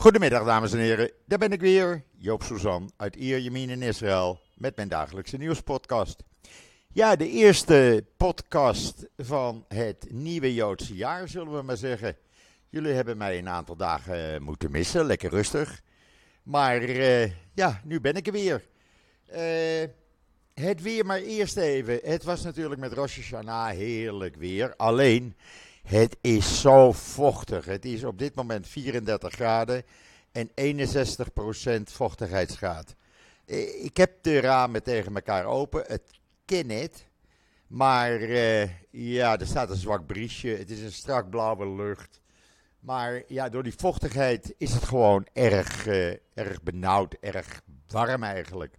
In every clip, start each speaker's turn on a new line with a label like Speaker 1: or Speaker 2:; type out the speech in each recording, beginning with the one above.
Speaker 1: Goedemiddag dames en heren, daar ben ik weer, Joop Suzan uit Ierjemien in Israël met mijn dagelijkse nieuwspodcast. Ja, de eerste podcast van het nieuwe Joodse jaar, zullen we maar zeggen. Jullie hebben mij een aantal dagen moeten missen, lekker rustig. Maar uh, ja, nu ben ik er weer. Uh, het weer maar eerst even. Het was natuurlijk met Rosh Hashanah heerlijk weer. Alleen, het is zo vochtig. Het is op dit moment 34 graden en 61% vochtigheidsgraad. Eh, ik heb de ramen tegen elkaar open. Het kan net. Maar uh, ja, er staat een zwak briesje. Het is een strak blauwe lucht. Maar ja, door die vochtigheid is het gewoon erg, uh, erg benauwd, erg warm eigenlijk.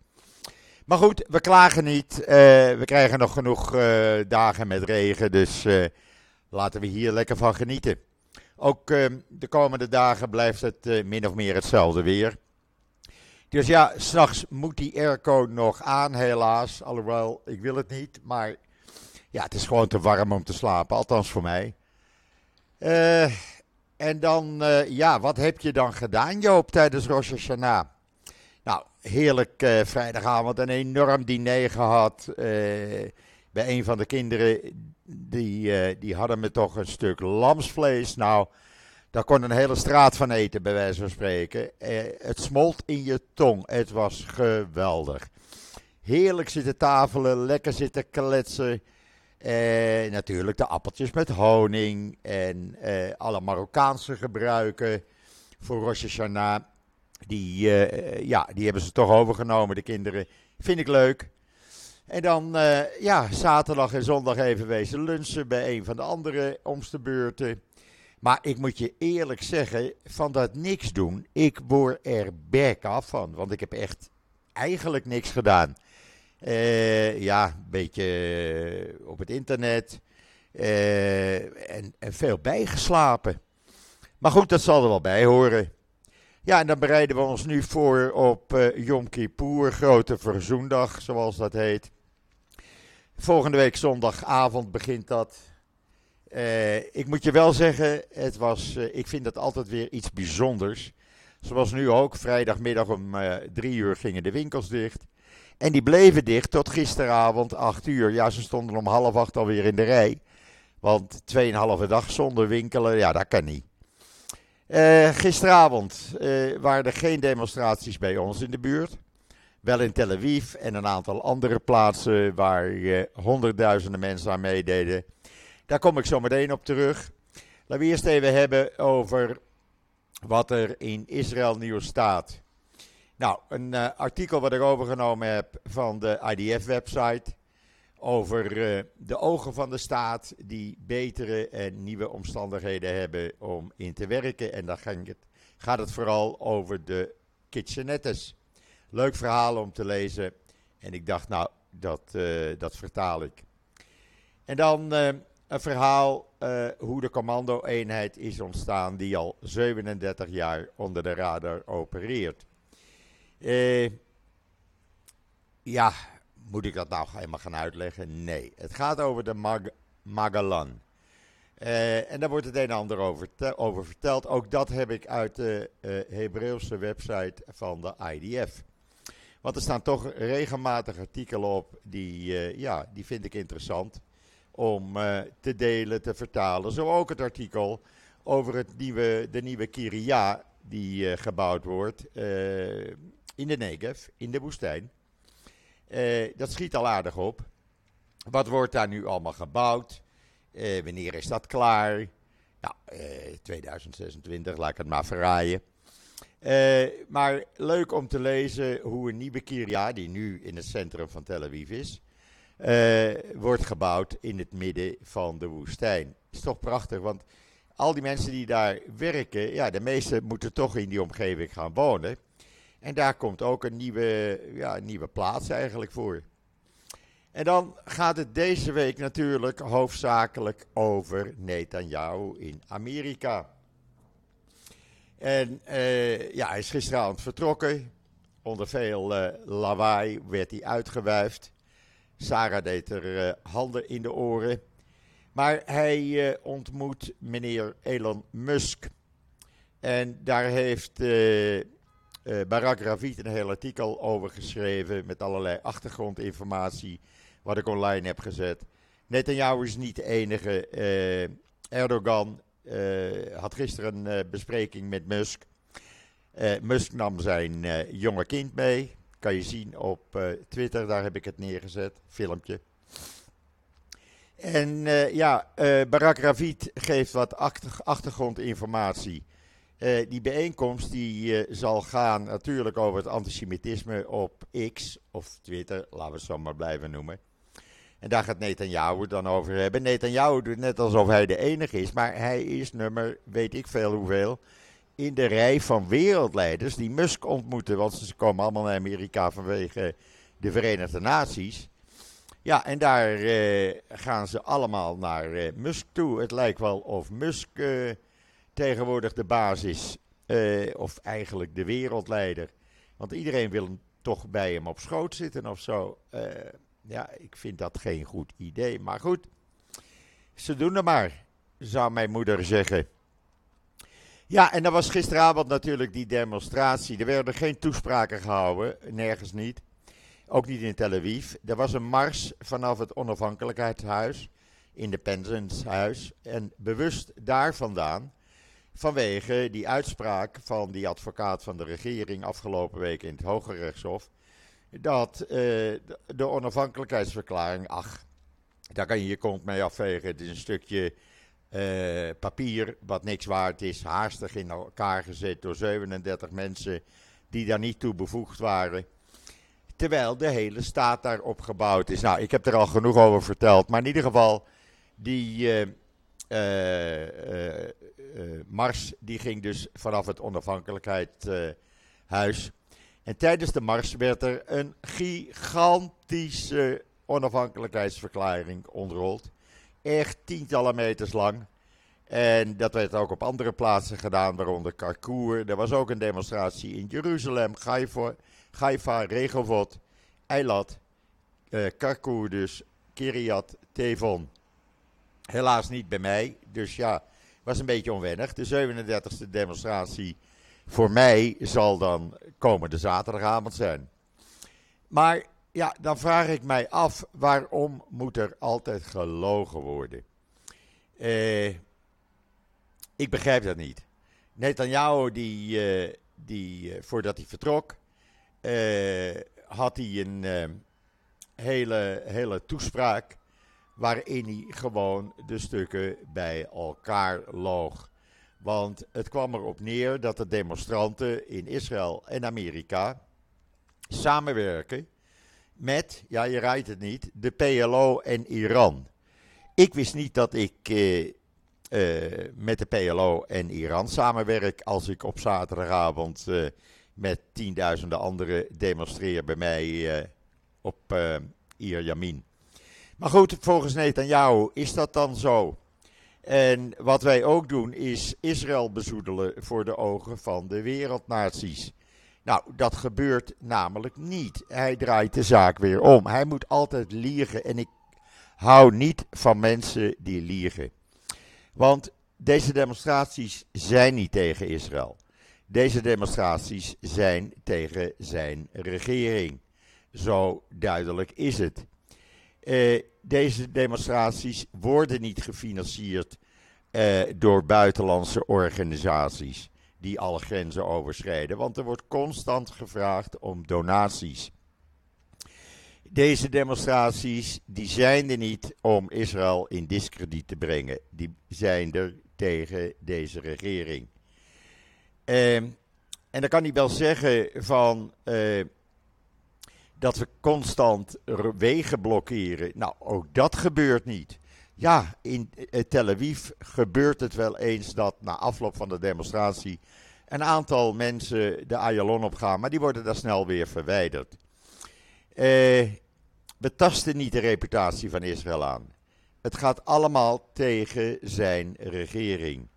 Speaker 1: Maar goed, we klagen niet. We krijgen nog genoeg dagen met regen, dus laten we hier lekker van genieten. Ook de komende dagen blijft het min of meer hetzelfde weer. Dus ja, s'nachts moet die airco nog aan, helaas. Alhoewel, ik wil het niet. Maar ja, het is gewoon te warm om te slapen, althans voor mij. Uh, en dan, uh, ja, wat heb je dan gedaan, Joop, tijdens Rosh Hashanah? Nou, heerlijk vrijdagavond een enorm diner gehad. Bij een van de kinderen, die, die hadden me toch een stuk lamsvlees. Nou, daar kon een hele straat van eten, bij wijze van spreken. het smolt in je tong. Het was geweldig. Heerlijk zitten tafelen, lekker zitten kletsen. Eh, natuurlijk de appeltjes met honing en eh, alle Marokkaanse gebruiken voor Rosh Hashanah. Die, eh, ja, die hebben ze toch overgenomen, de kinderen. Vind ik leuk. En dan, uh, ja, zaterdag en zondag even wezen lunchen bij een van de andere omstebeurten. Maar ik moet je eerlijk zeggen, van dat niks doen, ik word er bek af van. Want ik heb echt eigenlijk niks gedaan. Uh, ja, een beetje eh, op het internet. En, en, veel bijgeslapen. Maar goed, dat zal er wel bij horen. Ja, en dan bereiden we ons nu voor op uh, Yom Kippur, Grote Verzoendag, zoals dat heet. Volgende week zondagavond begint dat. ik moet je wel zeggen, het was, ik vind dat altijd weer iets bijzonders. Zoals nu ook, vrijdagmiddag om drie uur gingen de winkels dicht. En die bleven dicht tot gisteravond 8 uur. Ja, ze stonden om half acht alweer in de rij. Want 2,5 dag zonder winkelen, ja, dat kan niet. Uh, gisteravond uh, waren er geen demonstraties bij ons in de buurt. Wel in Tel Aviv en een aantal andere plaatsen waar honderdduizenden mensen aan meededen. Daar kom ik zo meteen op terug. Laten we eerst even hebben over wat er in Israël nieuws staat. Nou, een uh, artikel wat ik overgenomen heb van de IDF-website over uh, de ogen van de staat die betere en nieuwe omstandigheden hebben om in te werken. En dan gaat het vooral over de kitchenettes. Leuk verhaal om te lezen. En ik dacht, nou, dat, uh, dat vertaal ik. En dan een verhaal hoe de commando-eenheid is ontstaan die al 37 jaar onder de radar opereert. Ja, moet ik dat nou helemaal gaan uitleggen? Nee, het gaat over de Mag Magellan. En daar wordt het een en ander over, over, verteld. Ook dat heb ik uit de Hebreeuwse website van de IDF. Want er staan toch regelmatig artikelen op die, ja, die vind ik interessant om te delen, te vertalen. Zo ook het artikel over het nieuwe, de nieuwe Kiria die gebouwd wordt in de Negev, in de woestijn. Dat schiet al aardig op. Wat wordt daar nu allemaal gebouwd? Wanneer is dat klaar? Nou, uh, 2026, laat ik het maar verraaien. Uh, maar leuk om te lezen hoe een nieuwe Kiria, die nu in het centrum van Tel Aviv is, wordt gebouwd in het midden van de woestijn. Is toch prachtig, want al die mensen die daar werken, ja, de meesten moeten toch in die omgeving gaan wonen. En daar komt ook een nieuwe, ja, nieuwe plaats eigenlijk voor. En dan gaat het deze week natuurlijk hoofdzakelijk over Netanyahu in Amerika. En uh, ja, hij is gisteravond vertrokken. Onder veel uh, lawaai werd hij uitgewuifd. Sarah deed er uh, handen in de oren. Maar hij ontmoet meneer Elon Musk. En daar heeft Barak Ravid een heel artikel over geschreven met allerlei achtergrondinformatie wat ik online heb gezet. Netanyahu is niet de enige. Erdogan had gisteren een bespreking met Musk. Musk nam zijn jonge kind mee. Kan je zien op Twitter, daar heb ik het neergezet, filmpje. En ja, uh, Barak Ravid geeft wat achter, achtergrondinformatie. Die bijeenkomst die zal gaan natuurlijk over het antisemitisme op X of Twitter, laten we het zo maar blijven noemen. En daar gaat Netanyahu dan over hebben. Netanyahu doet net alsof hij de enige is, maar hij is nummer, weet ik veel hoeveel, in de rij van wereldleiders die Musk ontmoeten. Want ze komen allemaal naar Amerika vanwege de Verenigde Naties. Ja, en daar uh, gaan ze allemaal naar uh, Musk toe. Het lijkt wel of Musk uh, tegenwoordig de baas is. of eigenlijk de wereldleider. Want iedereen wil toch bij hem op schoot zitten of zo. Ja, ik vind dat geen goed idee. Maar goed, ze doen het maar, zou mijn moeder zeggen. Ja, en dan was gisteravond natuurlijk die demonstratie. Er werden geen toespraken gehouden, nergens niet. Ook niet in Tel Aviv. Er was een mars vanaf het onafhankelijkheidshuis, Independence Huis. En bewust daar vandaan, vanwege die uitspraak van die advocaat van de regering afgelopen week in het Hoge Rechtshof. Dat uh, de onafhankelijkheidsverklaring, ach, daar kan je je kont mee afvegen. Het is een stukje uh, papier wat niks waard is, haastig in elkaar gezet door 37 mensen die daar niet toe bevoegd waren. Terwijl de hele staat daarop gebouwd is. Nou, ik heb er al genoeg over verteld. Maar in ieder geval, die uh, mars die ging dus vanaf het onafhankelijkheidshuis. En tijdens de mars werd er een gigantische onafhankelijkheidsverklaring ontrold. Echt tientallen meters lang. En dat werd ook op andere plaatsen gedaan, waaronder Karkoer. Er was ook een demonstratie in Jeruzalem, Haifa, Regovot, Eilat, Karkoer dus, Kiryat, Tevon. Helaas niet bij mij, dus ja, was een beetje onwennig. De 37e demonstratie voor mij zal dan komende zaterdagavond zijn. Maar ja, dan vraag ik mij af, waarom moet er altijd gelogen worden? Eh, ik begrijp dat niet. Netanyahu, die, uh, die uh, voordat hij vertrok, uh, had hij een uh, hele, hele toespraak waarin hij gewoon de stukken bij elkaar loog. Want het kwam erop neer dat de demonstranten in Israël en Amerika samenwerken met, ja je rijdt het niet, de PLO en Iran. Ik wist niet dat ik uh, uh, met de PLO en Iran samenwerk als ik op zaterdagavond uh, met tienduizenden anderen demonstreren bij mij op uh, Yamin. Maar goed, volgens Netanyahu is dat dan zo. En wat wij ook doen is Israël bezoedelen voor de ogen van de wereldnaties. Nou, dat gebeurt namelijk niet. Hij draait de zaak weer om. Hij moet altijd liegen en ik hou niet van mensen die liegen. Want deze demonstraties zijn niet tegen Israël. Deze demonstraties zijn tegen zijn regering. Zo duidelijk is het. Uh, deze demonstraties worden niet gefinancierd uh, door buitenlandse organisaties die alle grenzen overschrijden, want er wordt constant gevraagd om donaties. Deze demonstraties die zijn er niet om Israël in discrediet te brengen. Die zijn er tegen deze regering. Uh, en dan kan hij wel zeggen van uh, dat we constant wegen blokkeren. Nou, ook dat gebeurt niet. Ja, in uh, Tel Aviv gebeurt het wel eens dat na afloop van de demonstratie een aantal mensen de Ayalon opgaan, maar die worden daar snel weer verwijderd. Uh, we tasten niet de reputatie van Israël aan. Het gaat allemaal tegen zijn regering.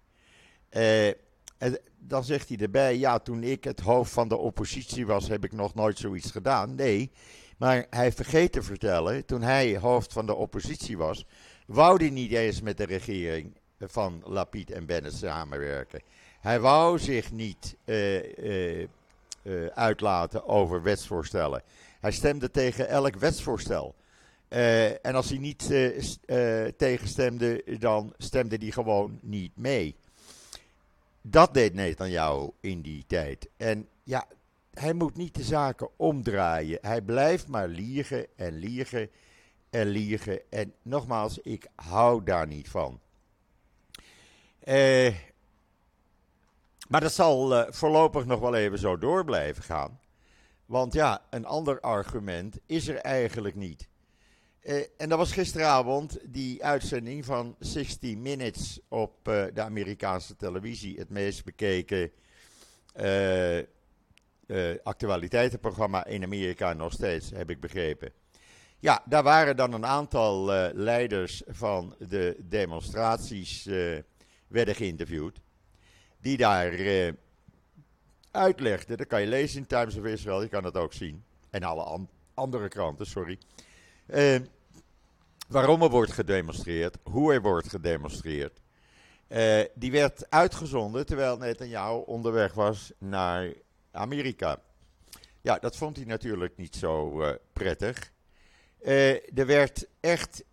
Speaker 1: En dan zegt hij erbij, ja, toen ik het hoofd van de oppositie was, heb ik nog nooit zoiets gedaan. Nee, maar hij vergeet te vertellen, toen hij hoofd van de oppositie was, wou hij niet eens met de regering van Lapid en Bennett samenwerken. Hij wou zich niet uitlaten over wetsvoorstellen. Hij stemde tegen elk wetsvoorstel. en als hij niet tegenstemde, dan stemde hij gewoon niet mee. Dat deed jou in die tijd. En ja, hij moet niet de zaken omdraaien. Hij blijft maar liegen en liegen en liegen. En nogmaals, ik hou daar niet van. Eh, maar dat zal uh, voorlopig nog wel even zo door blijven gaan. Want ja, een ander argument is er eigenlijk niet. Uh, en dat was gisteravond die uitzending van 60 Minutes op uh, de Amerikaanse televisie. Het meest bekeken uh, actualiteitenprogramma in Amerika nog steeds, heb ik begrepen. Ja, daar waren dan een aantal leiders van de demonstraties werden geïnterviewd. Die daar uitlegden, dat kan je lezen in Times of Israel, je kan het ook zien. En alle an andere kranten, sorry. Uh, waarom er wordt gedemonstreerd, hoe er wordt gedemonstreerd. Uh, die werd uitgezonden terwijl Netanyahu onderweg was naar Amerika. Ja, dat vond hij natuurlijk niet zo uh, prettig. Er werd echt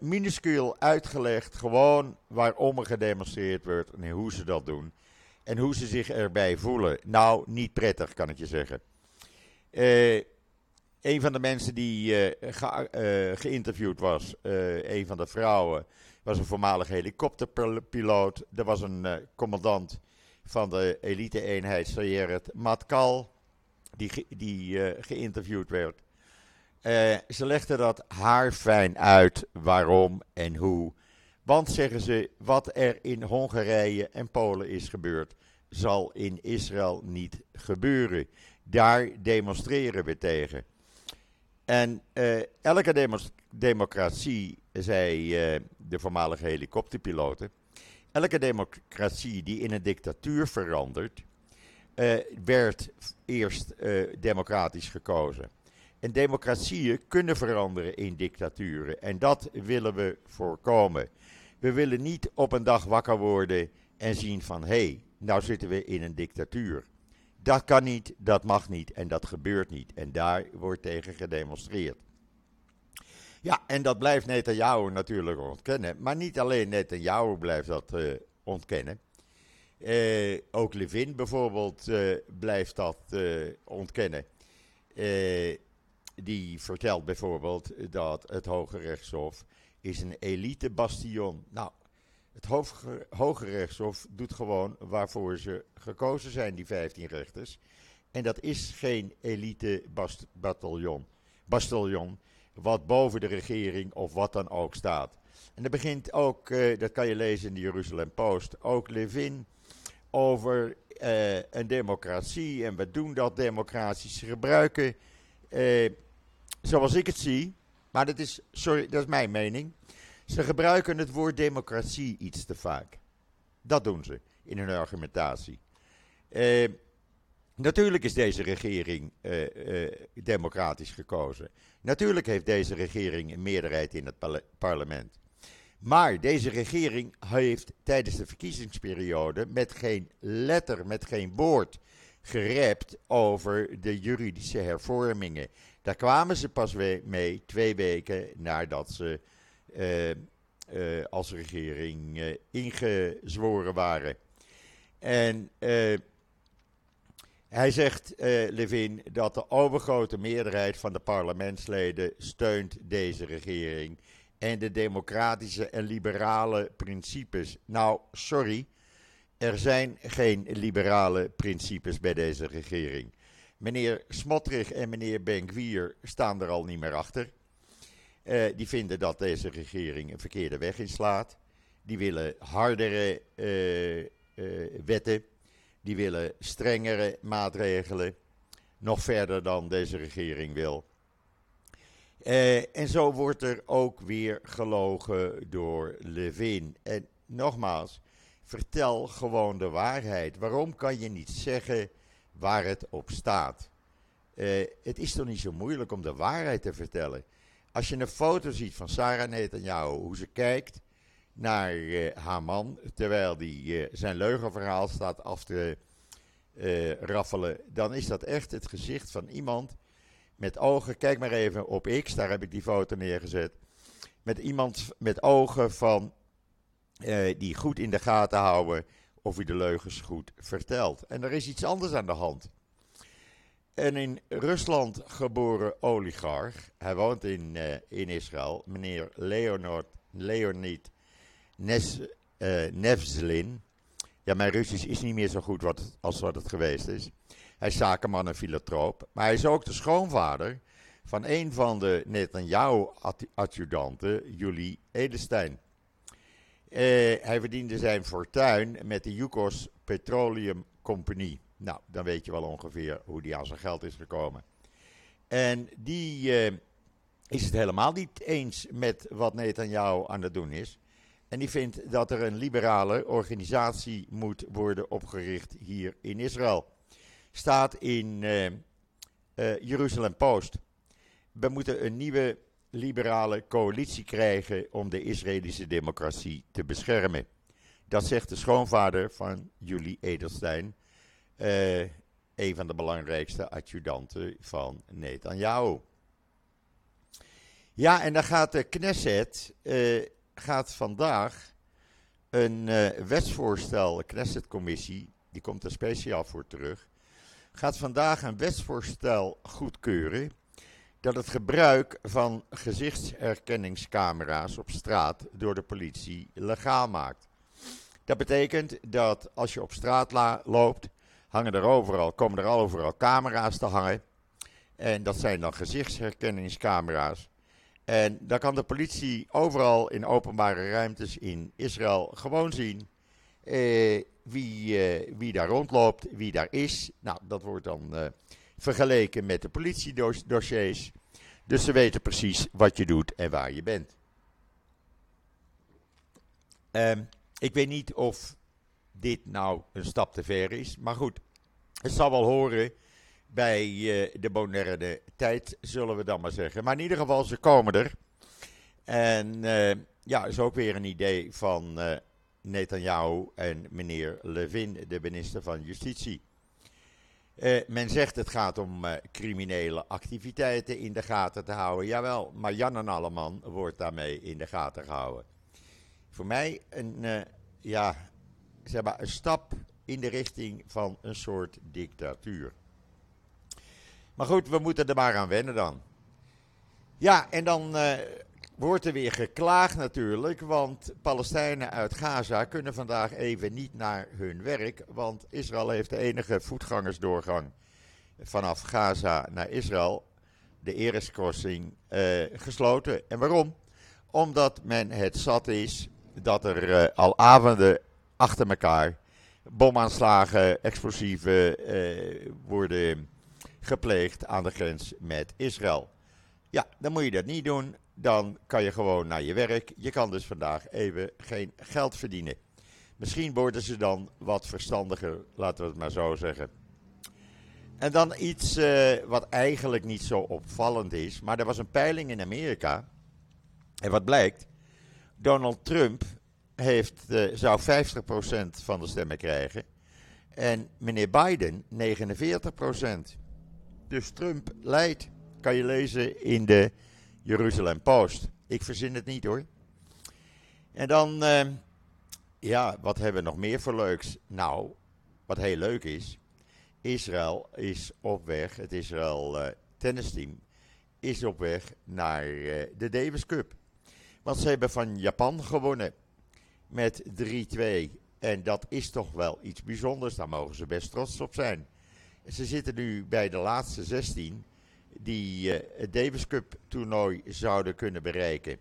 Speaker 1: minuscuul uitgelegd gewoon waarom er gedemonstreerd wordt en hoe ze dat doen. En hoe ze zich erbij voelen. Nou, niet prettig kan ik je zeggen. Een van de mensen die uh, geïnterviewd was, uh, een van de vrouwen, was een voormalig helikopterpiloot. Er was een commandant van de elite-eenheid Sayeret Matkal, die, die geïnterviewd werd. ze legde dat haar fijn uit waarom en hoe. Want zeggen ze, wat er in Hongarije en Polen is gebeurd, zal in Israël niet gebeuren. Daar demonstreren we tegen. En uh, elke democratie, zei uh, de voormalige helikopterpiloten, elke democratie die in een dictatuur verandert, uh, werd eerst democratisch gekozen. En democratieën kunnen veranderen in dictaturen. En dat willen we voorkomen. We willen niet op een dag wakker worden en zien van hé, hey, nou zitten we in een dictatuur. Dat kan niet, dat mag niet en dat gebeurt niet. En daar wordt tegen gedemonstreerd. Ja, en dat blijft Netanyahu natuurlijk ontkennen. Maar niet alleen Netanyahu blijft dat uh, ontkennen. Uh, ook Levin bijvoorbeeld uh, blijft dat ontkennen. die vertelt bijvoorbeeld dat het Hoge Rechtshof is een elite bastion. Nou, het Hoge Rechtshof doet gewoon waarvoor ze gekozen zijn, die 15 rechters. En dat is geen elite bataljon, bastion, wat boven de regering of wat dan ook staat. En dat begint ook, uh, dat kan je lezen in de Jeruzalem Post, ook Levin over uh, een democratie en we doen dat democratisch gebruiken. Uh, zoals ik het zie, maar dat is, sorry, dat is mijn mening. Ze gebruiken het woord democratie iets te vaak. Dat doen ze in hun argumentatie. Uh, natuurlijk is deze regering uh, uh, democratisch gekozen. Natuurlijk heeft deze regering een meerderheid in het parlement. Maar deze regering heeft tijdens de verkiezingsperiode met geen letter, met geen woord gerept over de juridische hervormingen. Daar kwamen ze pas mee twee weken nadat ze als regering uh, ingezworen waren. En hij zegt, Levin, dat de overgrote meerderheid van de parlementsleden steunt deze regering en de democratische en liberale principes. Nou, sorry, er zijn geen liberale principes bij deze regering. Meneer Smotrich en meneer Benkwier staan er al niet meer achter. Uh, die vinden dat deze regering een verkeerde weg inslaat. Die willen hardere uh, uh, wetten. Die willen strengere maatregelen. Nog verder dan deze regering wil. en zo wordt er ook weer gelogen door Levin. En nogmaals, vertel gewoon de waarheid. Waarom kan je niet zeggen waar het op staat? het is toch niet zo moeilijk om de waarheid te vertellen? Als je een foto ziet van Sarah Netanyahu, hoe ze kijkt, naar uh, haar man, terwijl hij zijn leugenverhaal staat af te raffelen, dan is dat echt het gezicht van iemand met ogen. Kijk maar even op X, daar heb ik die foto neergezet. Met iemand met ogen van die goed in de gaten houden of hij de leugens goed vertelt. En er is iets anders aan de hand. Een in Rusland geboren oligarch, hij woont in, uh, in Israël, meneer Leonard, Leonid Nes, uh, Nevzlin. Ja, mijn Russisch is niet meer zo goed wat, als wat het geweest is. Hij is zakenman en filantroop. Maar hij is ook de schoonvader van een van de Netanyahu-adjudanten, Julie Edelstein. Uh, hij verdiende zijn fortuin met de Yukos Petroleum Company. Nou, dan weet je wel ongeveer hoe die aan zijn geld is gekomen. En die uh, is het helemaal niet eens met wat Netanyahu aan het doen is. En die vindt dat er een liberale organisatie moet worden opgericht hier in Israël. Staat in uh, uh, Jeruzalem Post. We moeten een nieuwe liberale coalitie krijgen om de Israëlische democratie te beschermen. Dat zegt de schoonvader van Julie Edelstein, uh, een van de belangrijkste adjudanten van Netanyahu. Ja, en dan gaat de Knesset uh, gaat vandaag een uh, wetsvoorstel, de Knesset-commissie, die komt er speciaal voor terug, gaat vandaag een wetsvoorstel goedkeuren dat het gebruik van gezichtsherkenningscamera's op straat door de politie legaal maakt. Dat betekent dat als je op straat loopt, hangen er overal, komen er overal camera's te hangen. En dat zijn dan gezichtsherkenningscamera's. En dan kan de politie overal in openbare ruimtes in Israël gewoon zien eh, wie, eh, wie daar rondloopt, wie daar is. Nou, dat wordt dan eh, vergeleken met de politiedossiers. Dus ze weten precies wat je doet en waar je bent. Um, ik weet niet of dit nou een stap te ver is, maar goed, het zal wel horen bij uh, de moderne tijd, zullen we dan maar zeggen. Maar in ieder geval, ze komen er. En uh, ja, is ook weer een idee van uh, Netanyahu en meneer Levin, de minister van Justitie. Men zegt het gaat om criminele activiteiten in de gaten te houden. Jawel, maar Jan en Alleman wordt daarmee in de gaten gehouden. Voor mij een, uh, ja, zeg maar een stap in de richting van een soort dictatuur. Maar goed, we moeten er maar aan wennen dan. Ja, en dan wordt er weer geklaagd natuurlijk, want Palestijnen uit Gaza kunnen vandaag even niet naar hun werk, want Israël heeft de enige voetgangersdoorgang vanaf Gaza naar Israël, de Eres Crossing, uh, gesloten. En waarom? Omdat men het zat is dat er uh, al avonden achter elkaar bomaanslagen, explosieven uh, worden gepleegd aan de grens met Israël. Ja, dan moet je dat niet doen dan kan je gewoon naar je werk. Je kan dus vandaag even geen geld verdienen. Misschien worden ze dan wat verstandiger, laten we het maar zo zeggen. En dan iets uh, wat eigenlijk niet zo opvallend is, maar er was een peiling in Amerika. En wat blijkt? Donald Trump heeft, uh, zou 50% van de stemmen krijgen. En meneer Biden 49%. Dus Trump leidt, kan je lezen in de Jeruzalem Post. Ik verzin het niet hoor. En dan, uh, ja, wat hebben we nog meer voor leuks? Nou, wat heel leuk is, Israël is op weg, het Israël uh, tennisteam is op weg naar uh, de Davis Cup. Want ze hebben van Japan gewonnen met 3-2. En dat is toch wel iets bijzonders, daar mogen ze best trots op zijn. Ze zitten nu bij de laatste 16 die uh, het Davis Cup toernooi zouden kunnen bereiken.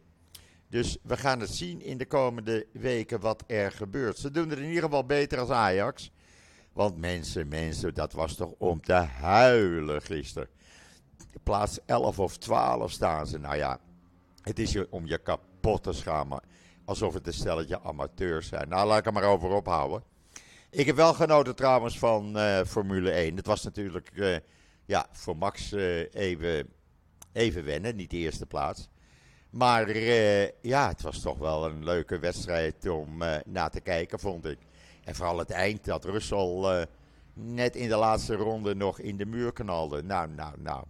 Speaker 1: Dus we gaan het zien in de komende weken wat er gebeurt. Ze doen het in ieder geval beter als Ajax. Want mensen, mensen, dat was toch om te huilen gisteren. Plaats 11 of 12 staan ze. Nou ja, het is om je kapot te schamen. Alsof het een stelletje amateurs zijn. Nou, laat ik er maar over ophouden. Ik heb wel genoten trouwens van uh, Formule 1. Het was natuurlijk... Uh, ja, voor Max uh, even, even wennen, niet de eerste plaats. Maar ja, het was toch wel een leuke wedstrijd om uh, na te kijken, vond ik. En vooral het eind, dat Russell net in de laatste ronde nog in de muur knalde. Nou, nou, nou.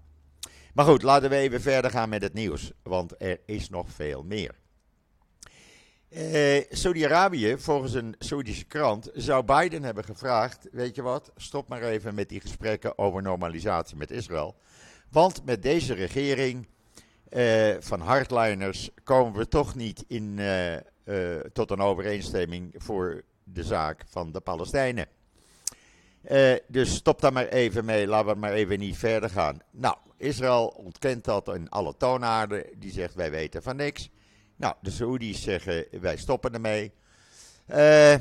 Speaker 1: Maar goed, laten we even verder gaan met het nieuws, want er is nog veel meer. Uh, Saudi-Arabië, volgens een Saudische krant, zou Biden hebben gevraagd: Weet je wat, stop maar even met die gesprekken over normalisatie met Israël. Want met deze regering uh, van hardliners komen we toch niet in, uh, tot een overeenstemming voor de zaak van de Palestijnen. dus stop daar maar even mee, laten we maar even niet verder gaan. Nou, Israël ontkent dat in alle toonaarden. Die zegt: Wij weten van niks. Nou, de Saoedi's zeggen wij stoppen ermee. Uh,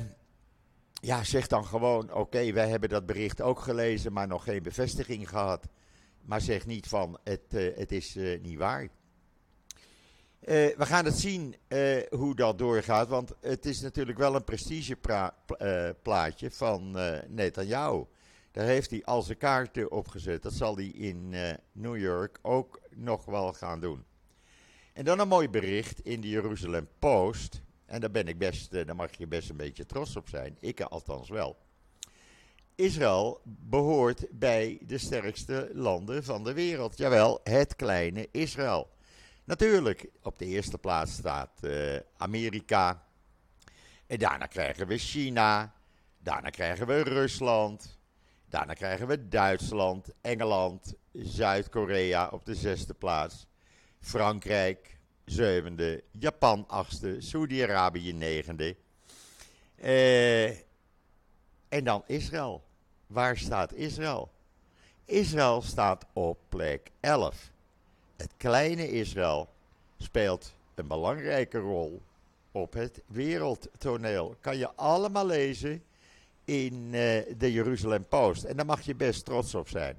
Speaker 1: ja, zeg dan gewoon: oké, wij hebben dat bericht ook gelezen, maar nog geen bevestiging gehad. Maar zeg niet van: het, uh, het is uh, niet waar. we gaan het zien hoe dat doorgaat, want het is natuurlijk wel een prestigeplaatje van Netanyahu. Daar heeft hij al zijn kaarten op gezet. Dat zal hij in New York ook nog wel gaan doen. En dan een mooi bericht in de Jeruzalem Post. En daar ben ik best, eh, daar mag je best een beetje trots op zijn. Ik althans wel. Israël behoort bij de sterkste landen van de wereld. Jawel, het kleine Israël. Natuurlijk, op de eerste plaats staat uh, Amerika. En daarna krijgen we China. Daarna krijgen we Rusland. Daarna krijgen we Duitsland, Engeland, Zuid-Korea op de zesde plaats. Frankrijk zevende, Japan achtste, Saudi-Arabië negende. Uh, en dan Israël. Waar staat Israël? Israël staat op plek 11. Het kleine Israël speelt een belangrijke rol op het wereldtoneel. Kan je allemaal lezen in uh, de Jeruzalem Post. En daar mag je best trots op zijn.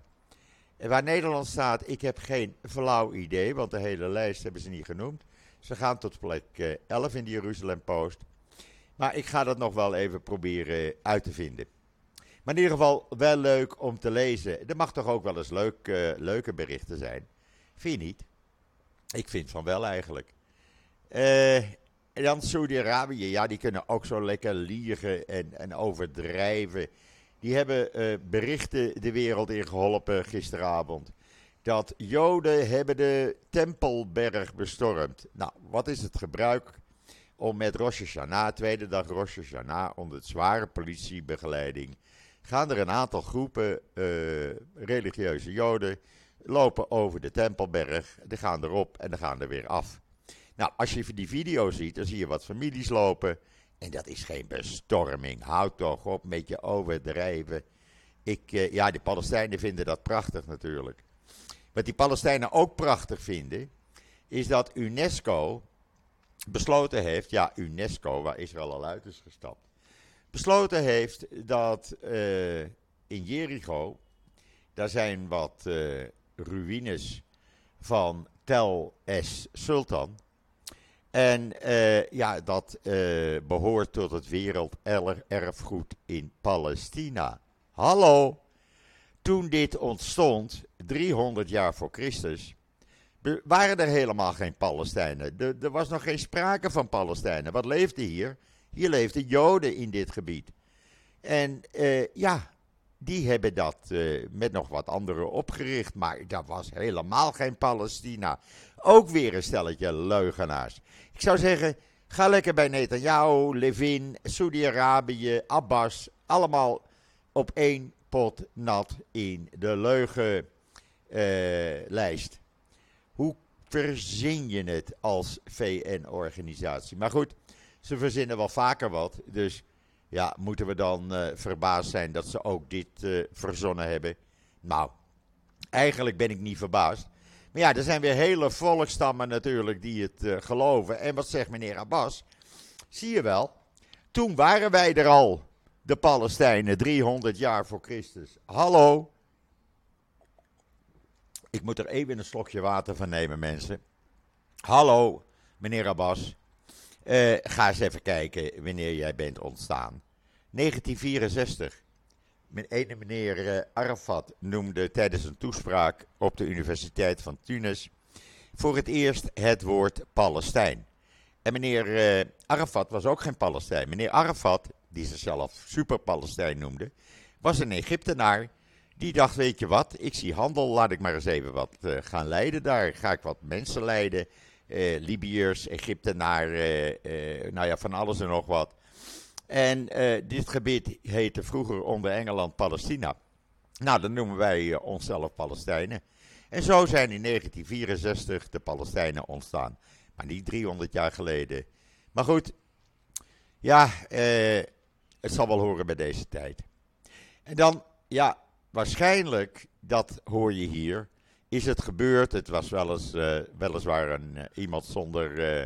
Speaker 1: Waar Nederland staat, ik heb geen flauw idee, want de hele lijst hebben ze niet genoemd. Ze gaan tot plek 11 eh, in de Jeruzalem Post. Maar ik ga dat nog wel even proberen uit te vinden. Maar in ieder geval wel leuk om te lezen. Er mag toch ook wel eens leuk, uh, leuke berichten zijn. Vind je niet? Ik vind van wel eigenlijk. Uh, en dan Saudi-Arabië, ja, die kunnen ook zo lekker liegen en, en overdrijven. Die hebben uh, berichten de wereld in geholpen gisteravond. Dat Joden hebben de Tempelberg bestormd. Nou, wat is het gebruik om met Rosh Hashanah, tweede dag Rosh Hashanah, onder zware politiebegeleiding, gaan er een aantal groepen uh, religieuze Joden lopen over de Tempelberg. Die gaan erop en dan gaan er weer af. Nou, als je die video ziet, dan zie je wat families lopen. En dat is geen bestorming. Houd toch op met je overdrijven. Ik, uh, ja, de Palestijnen vinden dat prachtig natuurlijk. Wat die Palestijnen ook prachtig vinden, is dat UNESCO besloten heeft, ja, UNESCO, waar Israël al uit is gestapt, besloten heeft dat uh, in Jericho, daar zijn wat uh, ruïnes van Tel Es Sultan. En uh, ja, dat uh, behoort tot het werelderfgoed in Palestina. Hallo! Toen dit ontstond, 300 jaar voor Christus, waren er helemaal geen Palestijnen. Er, er was nog geen sprake van Palestijnen. Wat leefde hier? Hier leefden Joden in dit gebied. En uh, ja, die hebben dat uh, met nog wat anderen opgericht. Maar dat was helemaal geen Palestina. Ook weer een stelletje leugenaars. Ik zou zeggen, ga lekker bij Netanyahu, Levin, Saudi-Arabië, Abbas. Allemaal op één pot nat in de leugenlijst. Hoe verzin je het als VN-organisatie? Maar goed, ze verzinnen wel vaker wat. Dus ja, moeten we dan uh, verbaasd zijn dat ze ook dit uh, verzonnen hebben? Nou, eigenlijk ben ik niet verbaasd. Maar ja, er zijn weer hele volkstammen natuurlijk die het uh, geloven. En wat zegt meneer Abbas? Zie je wel, toen waren wij er al, de Palestijnen, 300 jaar voor Christus. Hallo? Ik moet er even een slokje water van nemen, mensen. Hallo, meneer Abbas. Uh, ga eens even kijken wanneer jij bent ontstaan. 1964. Mijn ene meneer uh, Arafat noemde tijdens een toespraak op de Universiteit van Tunis voor het eerst het woord Palestijn. En meneer eh, Arafat was ook geen Palestijn. Meneer Arafat, die zichzelf super-Palestijn noemde, was een Egyptenaar. Die dacht, weet je wat, ik zie handel, laat ik maar eens even wat uh, gaan leiden daar. Ga ik wat mensen leiden, uh, Libiërs, Egyptenaren, nou ja, van alles en nog wat. En dit gebied heette vroeger onder Engeland Palestina. Nou, dan noemen wij onszelf Palestijnen. En zo zijn in 1964 de Palestijnen ontstaan. Maar niet 300 jaar geleden. Maar goed, ja, eh, het zal wel horen bij deze tijd. En dan, ja, waarschijnlijk, dat hoor je hier, is het gebeurd. Het was wel eens, uh, weliswaar een, uh, iemand zonder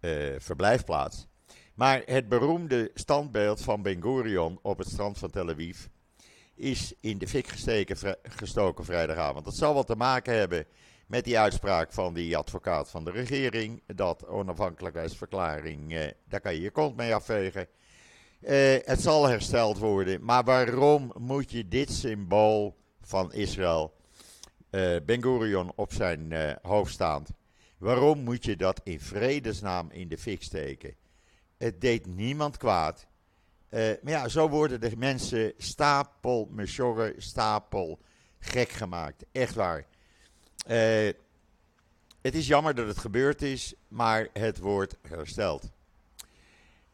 Speaker 1: uh, verblijfplaats. Maar het beroemde standbeeld van Ben Gurion op het strand van Tel Aviv is in de fik gestoken vrijdagavond. Dat zal wat te maken hebben met die uitspraak van die advocaat van de regering. Dat onafhankelijkheidsverklaring, eh, daar kan je je kont mee afvegen. Eh, het zal hersteld worden. Maar waarom moet je dit symbool van Israël, eh, Ben Gurion, op zijn eh, hoofd staand? Waarom moet je dat in vredesnaam in de fik steken? Het deed niemand kwaad. Uh, maar ja, zo worden de mensen stapel mesjorren, stapel gek gemaakt. Echt waar. Uh, het is jammer dat het gebeurd is, maar het wordt hersteld.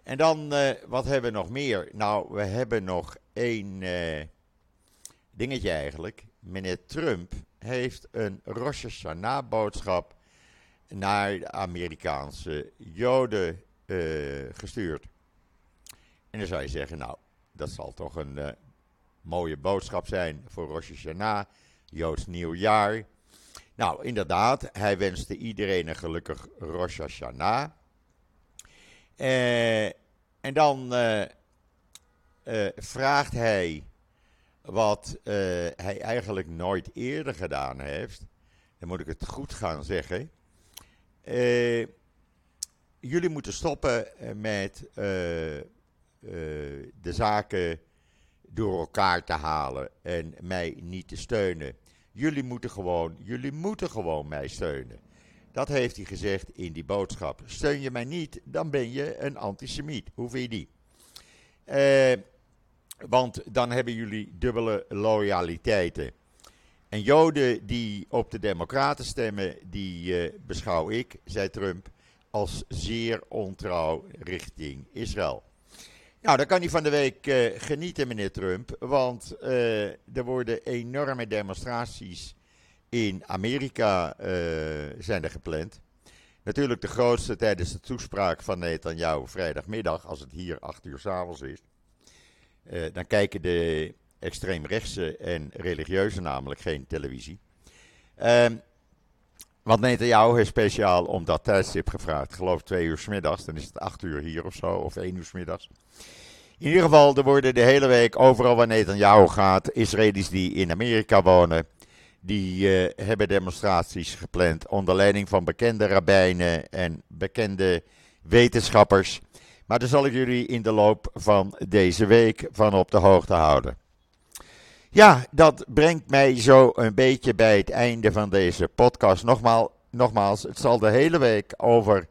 Speaker 1: En dan, uh, wat hebben we nog meer? Nou, we hebben nog één dingetje eigenlijk. Meneer Trump heeft een Rosh Hashanah boodschap naar de Amerikaanse Joden gestuurd. En dan zou je zeggen, nou, dat zal toch een uh, mooie boodschap zijn voor Rosh Hashanah, Joods nieuwjaar. Nou, inderdaad, hij wenste iedereen een gelukkig Rosh Hashanah. Uh, en dan vraagt hij wat hij eigenlijk nooit eerder gedaan heeft. Dan moet ik het goed gaan zeggen. jullie moeten stoppen met uh, de zaken door elkaar te halen en mij niet te steunen. Jullie moeten gewoon, jullie moeten gewoon mij steunen. Dat heeft hij gezegd in die boodschap. Steun je mij niet, dan ben je een antisemiet. Hoe vind je die? Uh, want dan hebben jullie dubbele loyaliteiten. En Joden die op de Democraten stemmen, die uh, beschouw ik, zei Trump, als zeer ontrouw richting Israël. Nou, dan kan hij van de week uh, genieten, meneer Trump. Want uh, er worden enorme demonstraties in Amerika zijn er gepland. Natuurlijk de grootste tijdens de toespraak van Netanyahu vrijdagmiddag, als het hier 8 uur s'avonds is. Dan kijken de extreemrechtse en religieuze namelijk geen televisie. Ehm, want Netanyahu heeft speciaal om dat tijdstip gevraagd. Ik geloof twee uur s middags. Dan is het acht uur hier of zo. Of één uur s middags. In ieder geval, er worden de hele week overal waar Netanyahu gaat. Israëli's die in Amerika wonen. Die uh, hebben demonstraties gepland. Onder leiding van bekende rabbijnen en bekende wetenschappers. Maar daar zal ik jullie in de loop van deze week van op de hoogte houden. Ja, dat brengt mij zo een beetje bij het einde van deze podcast. Nogmaal, nogmaals, het zal de hele week over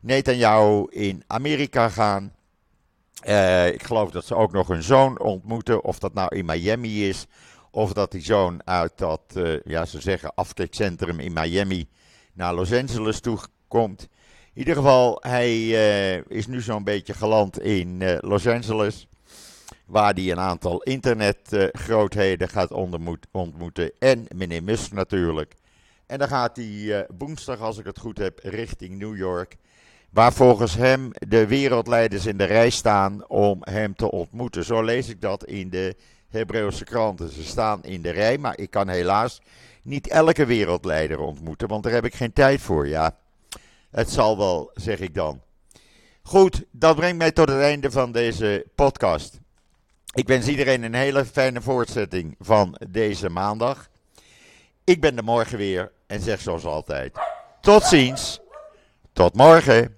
Speaker 1: Netanyahu in Amerika gaan. Uh, ik geloof dat ze ook nog een zoon ontmoeten. Of dat nou in Miami is. Of dat die zoon uit dat, uh, ja, ze zeggen, afkikcentrum in Miami naar Los Angeles toe komt. Ieder geval, hij uh, is nu zo'n beetje geland in Los Angeles waar hij een aantal internetgrootheden gaat ontmoeten. En meneer Musk natuurlijk. En dan gaat hij eh, woensdag, als ik het goed heb, richting New York. Waar volgens hem de wereldleiders in de rij staan om hem te ontmoeten. Zo lees ik dat in de Hebreeuwse kranten. Ze staan in de rij, maar ik kan helaas niet elke wereldleider ontmoeten, want daar heb ik geen tijd voor. Ja, het zal wel, zeg ik dan. Goed, dat brengt mij tot het einde van deze podcast. Ik wens iedereen een hele fijne voortzetting van deze maandag. Ik ben er morgen weer en zeg zoals altijd: tot ziens, tot morgen.